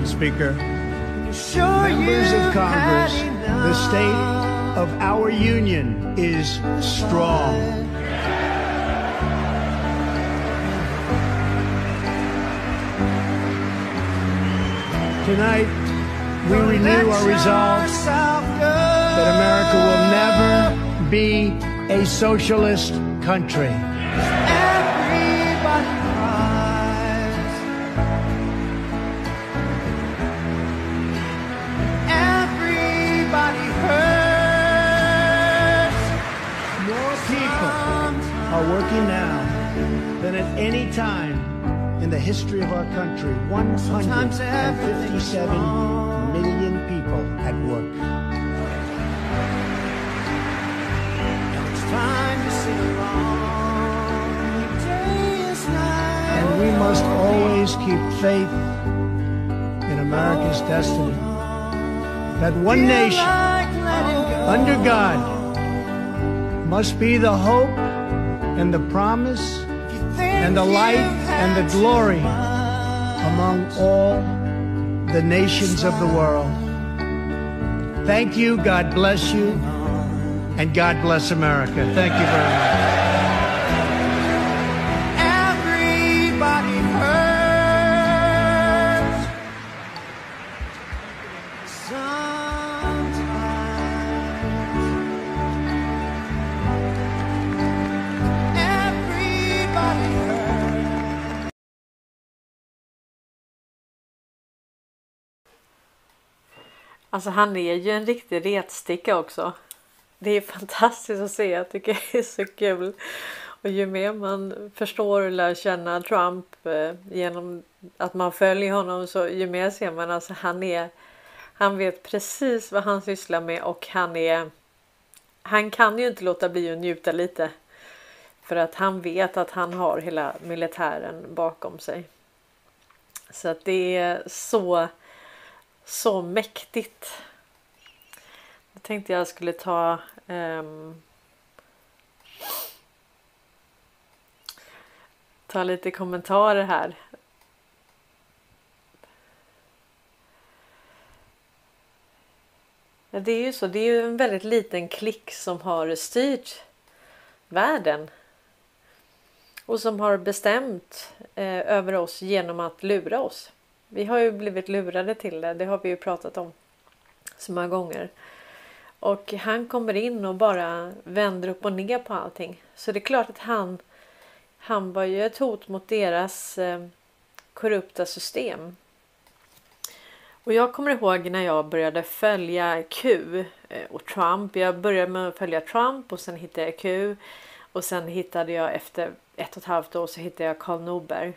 Speaker. Members of Congress, the state of our union is strong. Tonight, we renew our resolve that America will never be a socialist country. Working now than at any time in the history of our country. 157 million people at work. And we must always keep faith in America's destiny. That one nation, under God, must be the hope and the promise and the light and the glory among all the nations of the world. Thank you. God bless you. And God bless America. Thank you very much. Alltså han är ju en riktig retsticka också. Det är fantastiskt att se. Jag tycker det är så kul. Och ju mer man förstår och lär känna Trump eh, genom att man följer honom så ju mer ser man alltså han är han vet precis vad han sysslar med och han är han kan ju inte låta bli att njuta lite. För att han vet att han har hela militären bakom sig. Så att det är så så mäktigt. Jag tänkte jag skulle ta um, ta lite kommentarer här. Det är ju så, det är ju en väldigt liten klick som har styrt världen och som har bestämt eh, över oss genom att lura oss. Vi har ju blivit lurade till det. Det har vi ju pratat om så många gånger. Och han kommer in och bara vänder upp och ner på allting. Så det är klart att han, han var ju ett hot mot deras eh, korrupta system. Och jag kommer ihåg när jag började följa Q eh, och Trump. Jag började med att följa Trump och sen hittade jag Q. Och sen hittade jag efter ett och ett halvt år så hittade jag Karl Norberg.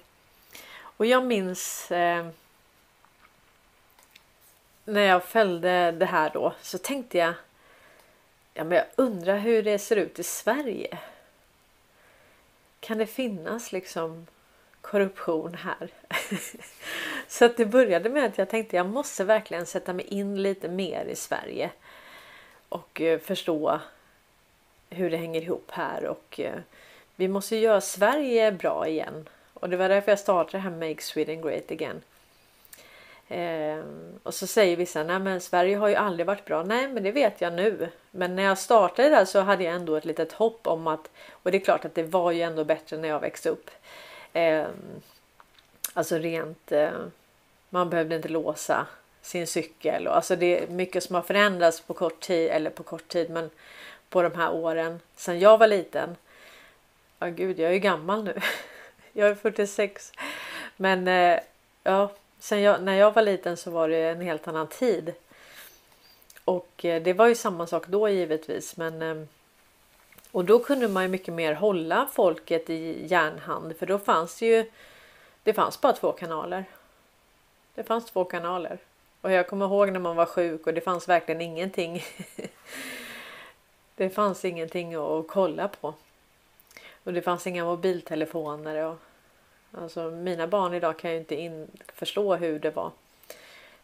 Och jag minns eh, när jag följde det här då så tänkte jag Ja, men jag undrar hur det ser ut i Sverige. Kan det finnas liksom korruption här? så att det började med att jag tänkte jag måste verkligen sätta mig in lite mer i Sverige och eh, förstå hur det hänger ihop här och eh, vi måste göra Sverige bra igen. Och det var därför jag startade det här Make Sweden Great Again. Eh, och så säger vissa, nej men Sverige har ju aldrig varit bra. Nej men det vet jag nu. Men när jag startade där så hade jag ändå ett litet hopp om att, och det är klart att det var ju ändå bättre när jag växte upp. Eh, alltså rent, eh, man behövde inte låsa sin cykel och alltså det är mycket som har förändrats på kort tid eller på kort tid men på de här åren sedan jag var liten. Ja gud, jag är ju gammal nu. jag är 46. Men eh, ja, Sen jag, när jag var liten så var det en helt annan tid. Och eh, det var ju samma sak då givetvis. Men, eh, och då kunde man ju mycket mer hålla folket i järnhand. För då fanns det ju det fanns bara två kanaler. Det fanns två kanaler. Och jag kommer ihåg när man var sjuk och det fanns verkligen ingenting. det fanns ingenting att kolla på. Och det fanns inga mobiltelefoner. Och Alltså mina barn idag kan ju inte in, förstå hur det var.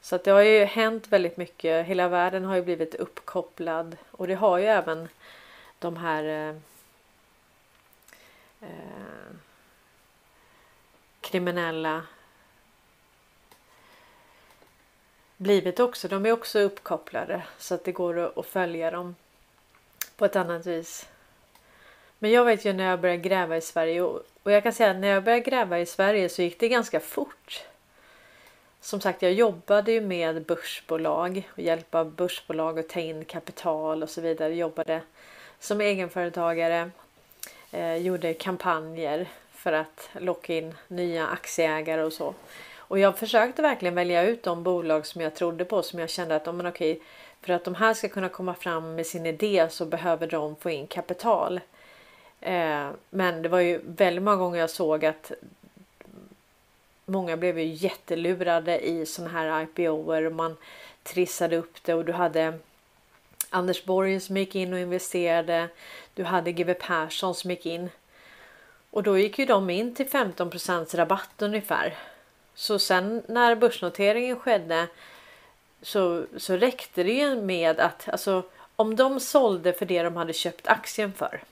Så att det har ju hänt väldigt mycket. Hela världen har ju blivit uppkopplad och det har ju även de här eh, eh, kriminella blivit också. De är också uppkopplade så att det går att följa dem på ett annat vis. Men jag vet ju när jag började gräva i Sverige och, och jag kan säga att när jag började gräva i Sverige så gick det ganska fort. Som sagt, jag jobbade ju med börsbolag och hjälpa börsbolag att ta in kapital och så vidare. Jag jobbade som egenföretagare, eh, gjorde kampanjer för att locka in nya aktieägare och så. Och jag försökte verkligen välja ut de bolag som jag trodde på som jag kände att oh, men okej, för att de här ska kunna komma fram med sin idé så behöver de få in kapital. Eh, men det var ju väldigt många gånger jag såg att många blev ju jättelurade i sådana här IPOer och man trissade upp det och du hade Anders Borg som gick in och investerade. Du hade GW Persson som gick in. Och då gick ju de in till 15% rabatt ungefär. Så sen när börsnoteringen skedde så, så räckte det ju med att alltså om de sålde för det de hade köpt aktien för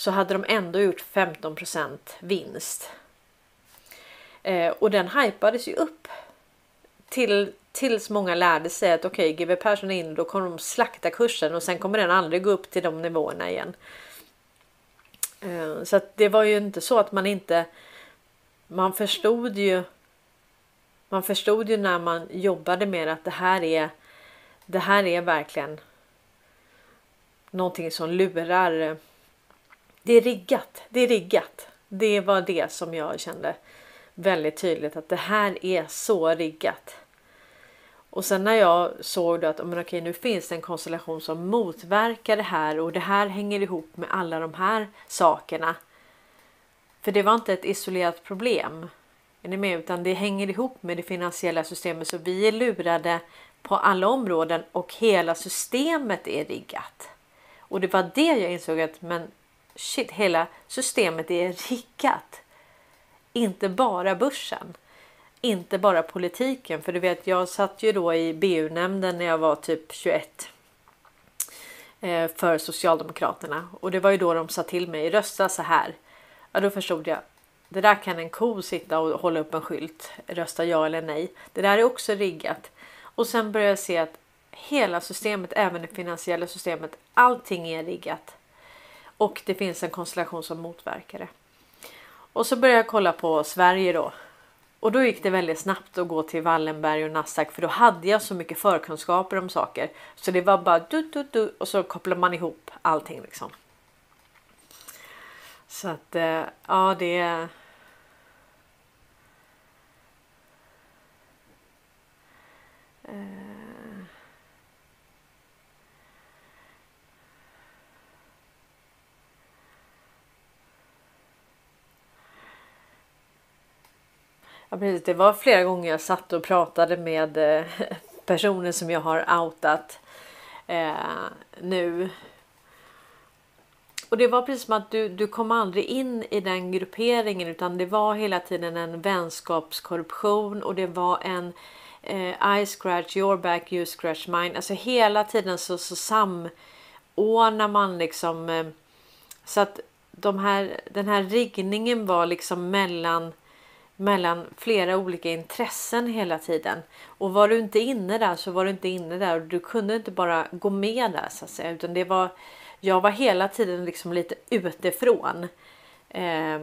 så hade de ändå gjort 15% vinst. Eh, och den hypades ju upp till tills många lärde sig att okej, okay, GW Persson är in, då kommer de slakta kursen och sen kommer den aldrig gå upp till de nivåerna igen. Eh, så att det var ju inte så att man inte. Man förstod ju. Man förstod ju när man jobbade med att det här är. Det här är verkligen. Någonting som lurar eh, det är riggat. Det är riggat. Det var det som jag kände väldigt tydligt att det här är så riggat. Och sen när jag såg att men okej, nu finns det en konstellation som motverkar det här och det här hänger ihop med alla de här sakerna. För det var inte ett isolerat problem. Är ni med? Utan det hänger ihop med det finansiella systemet så vi är lurade på alla områden och hela systemet är riggat. Och det var det jag insåg att men shit, hela systemet är riggat. Inte bara börsen. Inte bara politiken. För du vet, jag satt ju då i BU-nämnden när jag var typ 21 eh, för Socialdemokraterna och det var ju då de sa till mig rösta så här. Ja, då förstod jag. Det där kan en ko sitta och hålla upp en skylt, rösta ja eller nej. Det där är också riggat. Och sen börjar jag se att hela systemet, även det finansiella systemet, allting är riggat. Och det finns en konstellation som motverkar det. Och så började jag kolla på Sverige då. Och då gick det väldigt snabbt att gå till Wallenberg och Nasdaq för då hade jag så mycket förkunskaper om saker. Så det var bara du, du, du och så kopplar man ihop allting liksom. Så att eh, ja, det Eh. Ja, precis. Det var flera gånger jag satt och pratade med eh, personer som jag har outat eh, nu. Och det var precis som att du, du kom aldrig in i den grupperingen utan det var hela tiden en vänskapskorruption och det var en eh, I scratch your back, you scratch mine. Alltså hela tiden så, så samordnar man liksom eh, så att de här, den här riggningen var liksom mellan mellan flera olika intressen hela tiden. Och var du inte inne där så var du inte inne där och du kunde inte bara gå med där så att säga utan det var jag var hela tiden liksom lite utifrån. Eh,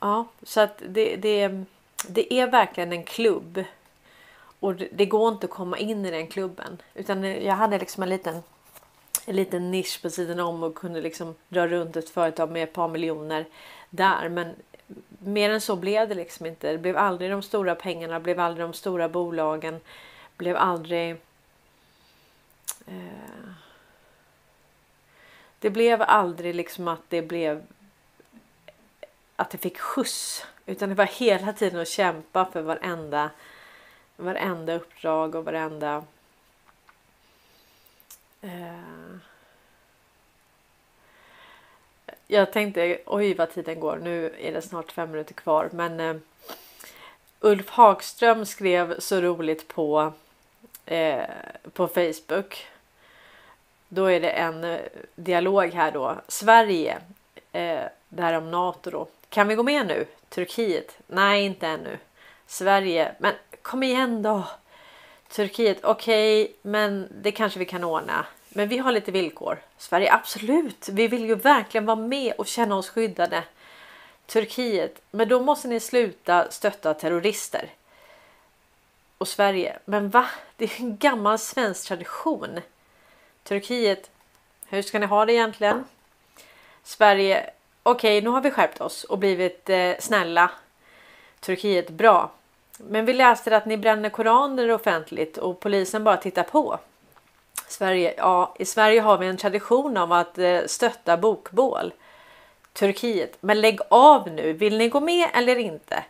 ja, så att det, det, det är verkligen en klubb och det går inte att komma in i den klubben. Utan jag hade liksom en liten, en liten nisch på sidan om och kunde liksom dra runt ett företag med ett par miljoner där. Men mer än så blev det liksom inte. Det blev aldrig de stora pengarna, blev aldrig de stora bolagen, blev aldrig... Eh, det blev aldrig liksom att det blev att det fick skjuts utan det var hela tiden att kämpa för varenda varenda uppdrag och varenda eh, jag tänkte oj vad tiden går. Nu är det snart fem minuter kvar, men eh, Ulf Hagström skrev så roligt på eh, på Facebook. Då är det en eh, dialog här då. Sverige. Eh, det här om NATO då. Kan vi gå med nu? Turkiet? Nej, inte ännu. Sverige. Men kom igen då. Turkiet, okej, okay, men det kanske vi kan ordna. Men vi har lite villkor. Sverige, absolut. Vi vill ju verkligen vara med och känna oss skyddade. Turkiet, men då måste ni sluta stötta terrorister. Och Sverige, men va? Det är en gammal svensk tradition. Turkiet, hur ska ni ha det egentligen? Sverige, okej, okay, nu har vi skärpt oss och blivit eh, snälla. Turkiet, bra. Men vi läste att ni bränner koraner offentligt och polisen bara tittar på. Sverige, ja, I Sverige har vi en tradition av att eh, stötta bokbål. Turkiet, men lägg av nu. Vill ni gå med eller inte?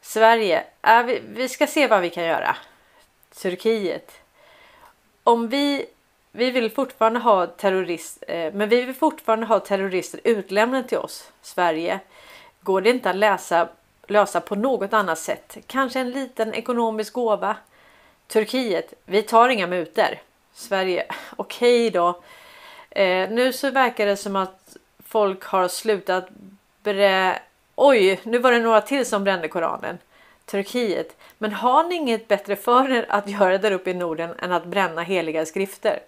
Sverige, äh, vi, vi ska se vad vi kan göra. Turkiet. Om vi, vi vill fortfarande ha terrorist, eh, men vi vill fortfarande ha terrorister utlämnade till oss. Sverige. Går det inte att läsa lösa på något annat sätt. Kanske en liten ekonomisk gåva. Turkiet, vi tar inga muter. Sverige, okej okay då. Eh, nu så verkar det som att folk har slutat brä... Oj, nu var det några till som brände Koranen. Turkiet. Men har ni inget bättre för er att göra där uppe i Norden än att bränna heliga skrifter?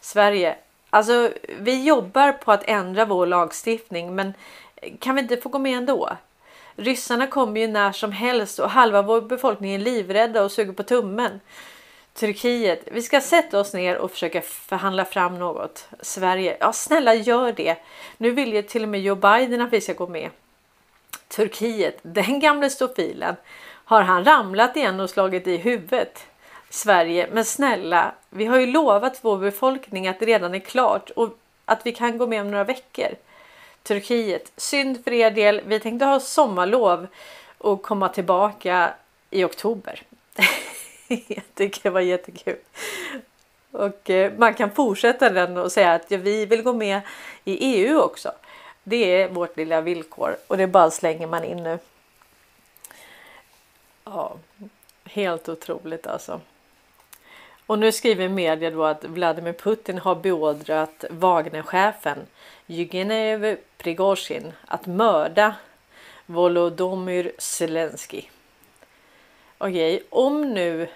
Sverige. Alltså, vi jobbar på att ändra vår lagstiftning, men kan vi inte få gå med ändå? Ryssarna kommer ju när som helst och halva vår befolkning är livrädda och suger på tummen. Turkiet, vi ska sätta oss ner och försöka förhandla fram något. Sverige, ja snälla gör det. Nu vill ju till och med Joe Biden att vi ska gå med. Turkiet, den gamle stofilen. Har han ramlat igen och slagit i huvudet? Sverige, men snälla, vi har ju lovat vår befolkning att det redan är klart och att vi kan gå med om några veckor. Turkiet. Synd för er del. Vi tänkte ha sommarlov och komma tillbaka i oktober. jag tycker det var jättekul. Och eh, man kan fortsätta den och säga att vi vill gå med i EU också. Det är vårt lilla villkor och det bara slänger man in nu. Ja, helt otroligt alltså. Och nu skriver media då att Vladimir Putin har beordrat Wagnerchefen Yevgenij Prigozjin att mörda Volodymyr Zelensky. Okej, om nu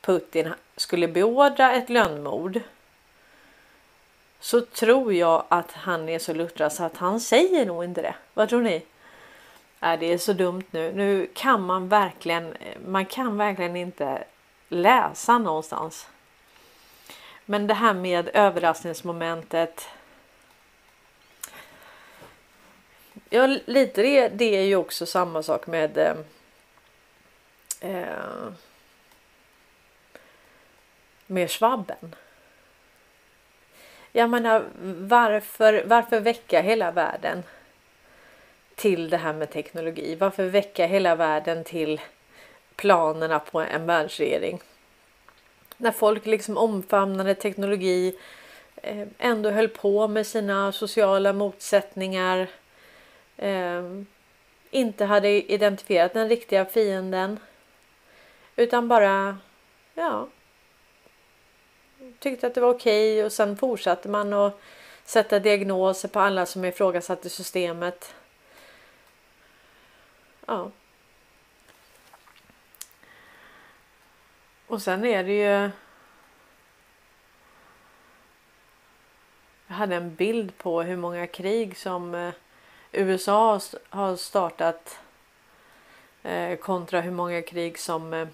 Putin skulle beordra ett lönnmord så tror jag att han är så luttrad så att han säger nog inte det. Vad tror ni? Äh, det är så dumt nu. Nu kan man verkligen, man kan verkligen inte läsa någonstans. Men det här med överraskningsmomentet. Ja, lite det, det är ju också samma sak med eh, eh, med svabben. Jag menar varför, varför väcka hela världen till det här med teknologi? Varför väcka hela världen till planerna på en världsregering? När folk liksom omfamnade teknologi, eh, ändå höll på med sina sociala motsättningar, eh, inte hade identifierat den riktiga fienden utan bara ja, tyckte att det var okej okay och sen fortsatte man att sätta diagnoser på alla som ifrågasatte systemet. Ja. Och sen är det ju. Jag hade en bild på hur många krig som eh, USA har startat eh, kontra hur många krig som eh,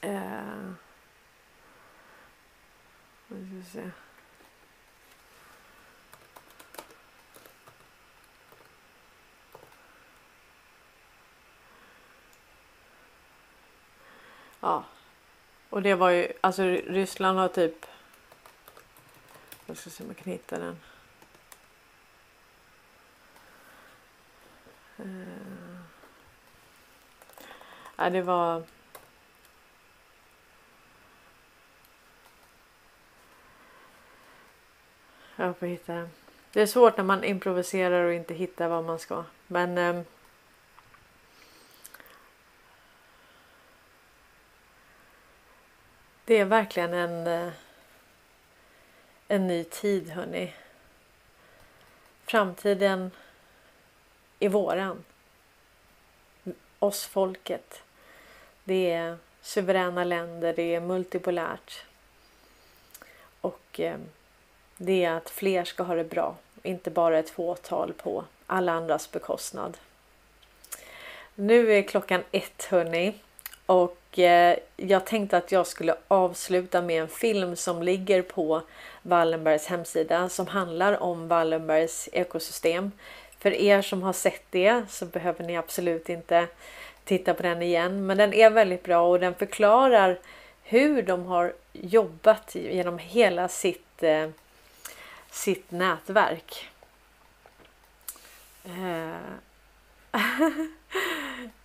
eh, vi ska se. Ja. Och det var ju, alltså Ryssland har typ. Jag ska se om jag kan hitta den. Uh, ja, det var. Jag får hitta Det är svårt när man improviserar och inte hittar vad man ska. Men eh, Det är verkligen en eh, en ny tid hörni. Framtiden är våran. Oss folket. Det är suveräna länder, det är multipolärt. Och eh, det är att fler ska ha det bra, inte bara ett fåtal på alla andras bekostnad. Nu är klockan ett hörni och eh, jag tänkte att jag skulle avsluta med en film som ligger på Wallenbergs hemsida som handlar om Wallenbergs ekosystem. För er som har sett det så behöver ni absolut inte titta på den igen, men den är väldigt bra och den förklarar hur de har jobbat genom hela sitt eh, sitt nätverk. Eh.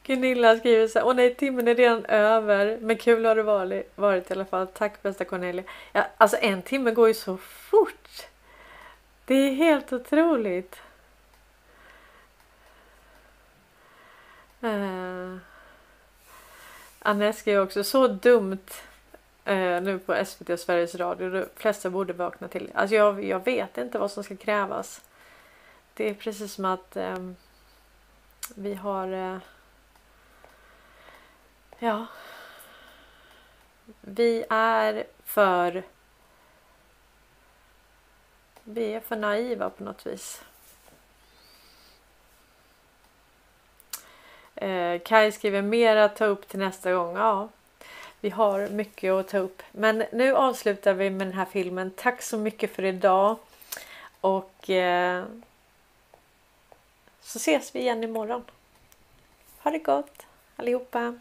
Gunilla skriver så här, åh nej timmen är redan över men kul har det varit, varit i alla fall. Tack bästa Cornelia. Ja, alltså en timme går ju så fort. Det är helt otroligt. Eh. Anette skriver också så dumt eh, nu på SVT och Sveriges Radio. De flesta borde vakna till. Alltså jag, jag vet inte vad som ska krävas. Det är precis som att eh, vi har eh, Ja. Vi är för vi är för naiva på något vis. Eh, Kai skriver mer att ta upp till nästa gång. Ja, vi har mycket att ta upp. Men nu avslutar vi med den här filmen. Tack så mycket för idag. Och eh, så ses vi igen imorgon. Ha det gott allihopa.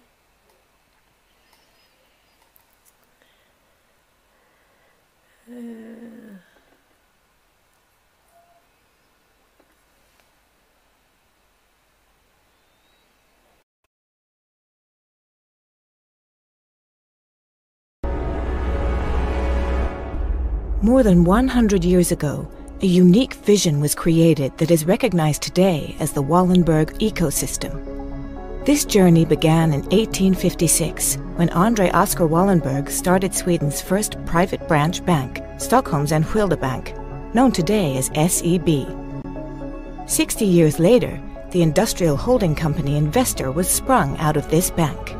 Mm. More than 100 years ago, a unique vision was created that is recognized today as the Wallenberg ecosystem. This journey began in 1856 when Andre Oskar Wallenberg started Sweden's first private branch bank, Stockholm's Enskilda Bank, known today as SEB. 60 years later, the industrial holding company Investor was sprung out of this bank.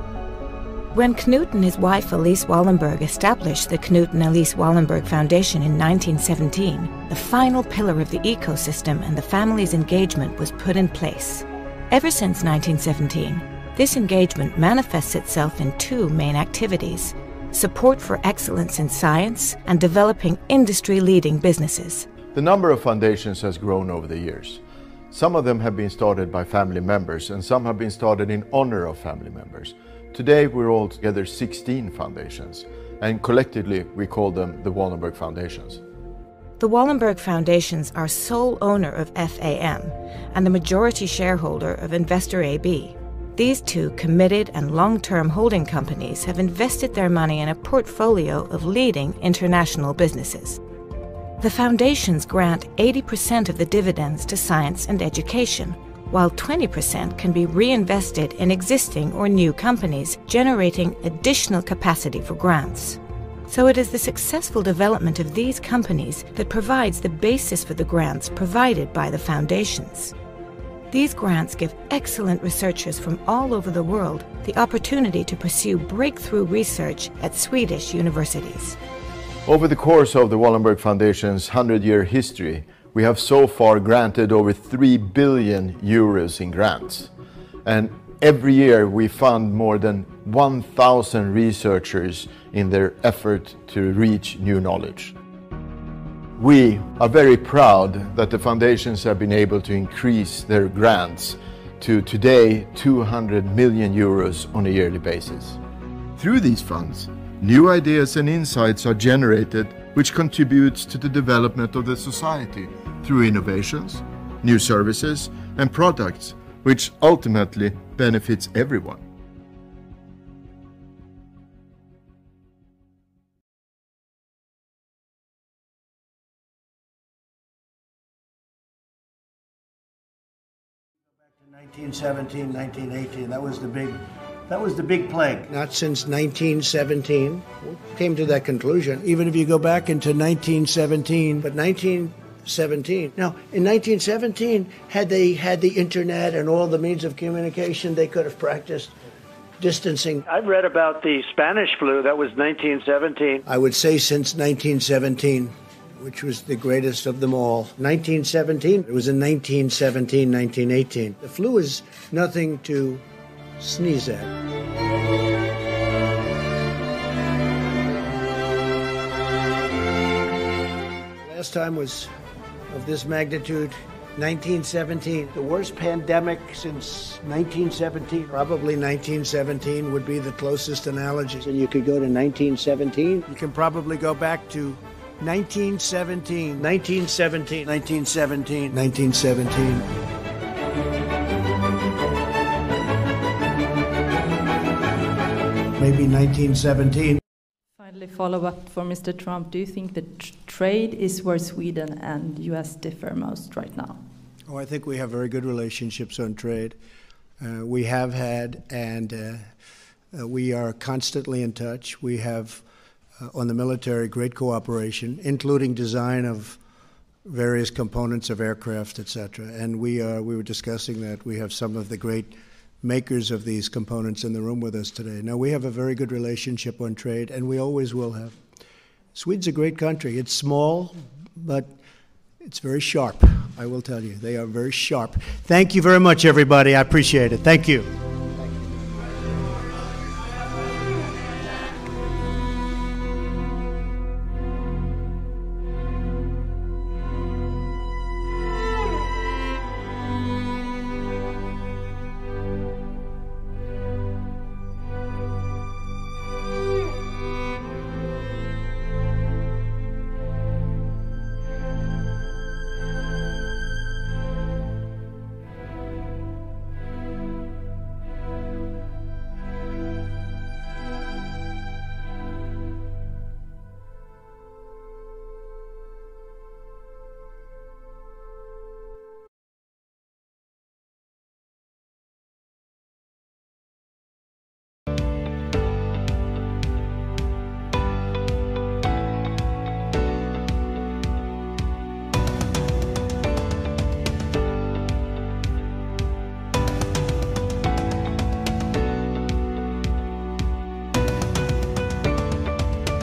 When Knut and his wife Elise Wallenberg established the Knut and Elise Wallenberg Foundation in 1917, the final pillar of the ecosystem and the family's engagement was put in place. Ever since 1917, this engagement manifests itself in two main activities support for excellence in science and developing industry leading businesses. The number of foundations has grown over the years. Some of them have been started by family members, and some have been started in honor of family members. Today we're all together 16 foundations, and collectively we call them the Wallenberg Foundations. The Wallenberg Foundations are sole owner of FAM and the majority shareholder of Investor AB. These two committed and long term holding companies have invested their money in a portfolio of leading international businesses. The foundations grant 80% of the dividends to science and education, while 20% can be reinvested in existing or new companies, generating additional capacity for grants. So it is the successful development of these companies that provides the basis for the grants provided by the foundations. These grants give excellent researchers from all over the world the opportunity to pursue breakthrough research at Swedish universities. Over the course of the Wallenberg Foundation's 100 year history, we have so far granted over 3 billion euros in grants. And every year we fund more than 1,000 researchers in their effort to reach new knowledge. We are very proud that the foundations have been able to increase their grants to today 200 million euros on a yearly basis. Through these funds, new ideas and insights are generated which contributes to the development of the society through innovations, new services, and products, which ultimately benefits everyone. Nineteen seventeen, nineteen eighteen. That was the big, that was the big plague. Not since 1917 came to that conclusion. Even if you go back into 1917, but 1917. Now, in 1917, had they had the internet and all the means of communication, they could have practiced distancing. I've read about the Spanish flu. That was 1917. I would say since 1917 which was the greatest of them all. 1917, it was in 1917, 1918. The flu is nothing to sneeze at. Last time was of this magnitude, 1917. The worst pandemic since 1917. Probably 1917 would be the closest analogy. And you could go to 1917. You can probably go back to 1917. 1917. 1917. 1917. Maybe 1917. Finally, follow up for Mr. Trump. Do you think that tr- trade is where Sweden and US differ most right now? Oh, I think we have very good relationships on trade. Uh, we have had, and uh, uh, we are constantly in touch. We have, uh, on the military, great cooperation, including design of various components of aircraft, etc. And we, are, we were discussing that. We have some of the great makers of these components in the room with us today. Now, we have a very good relationship on trade, and we always will have. Sweden's a great country. It's small, but it's very sharp, I will tell you. They are very sharp. Thank you very much, everybody. I appreciate it. Thank you.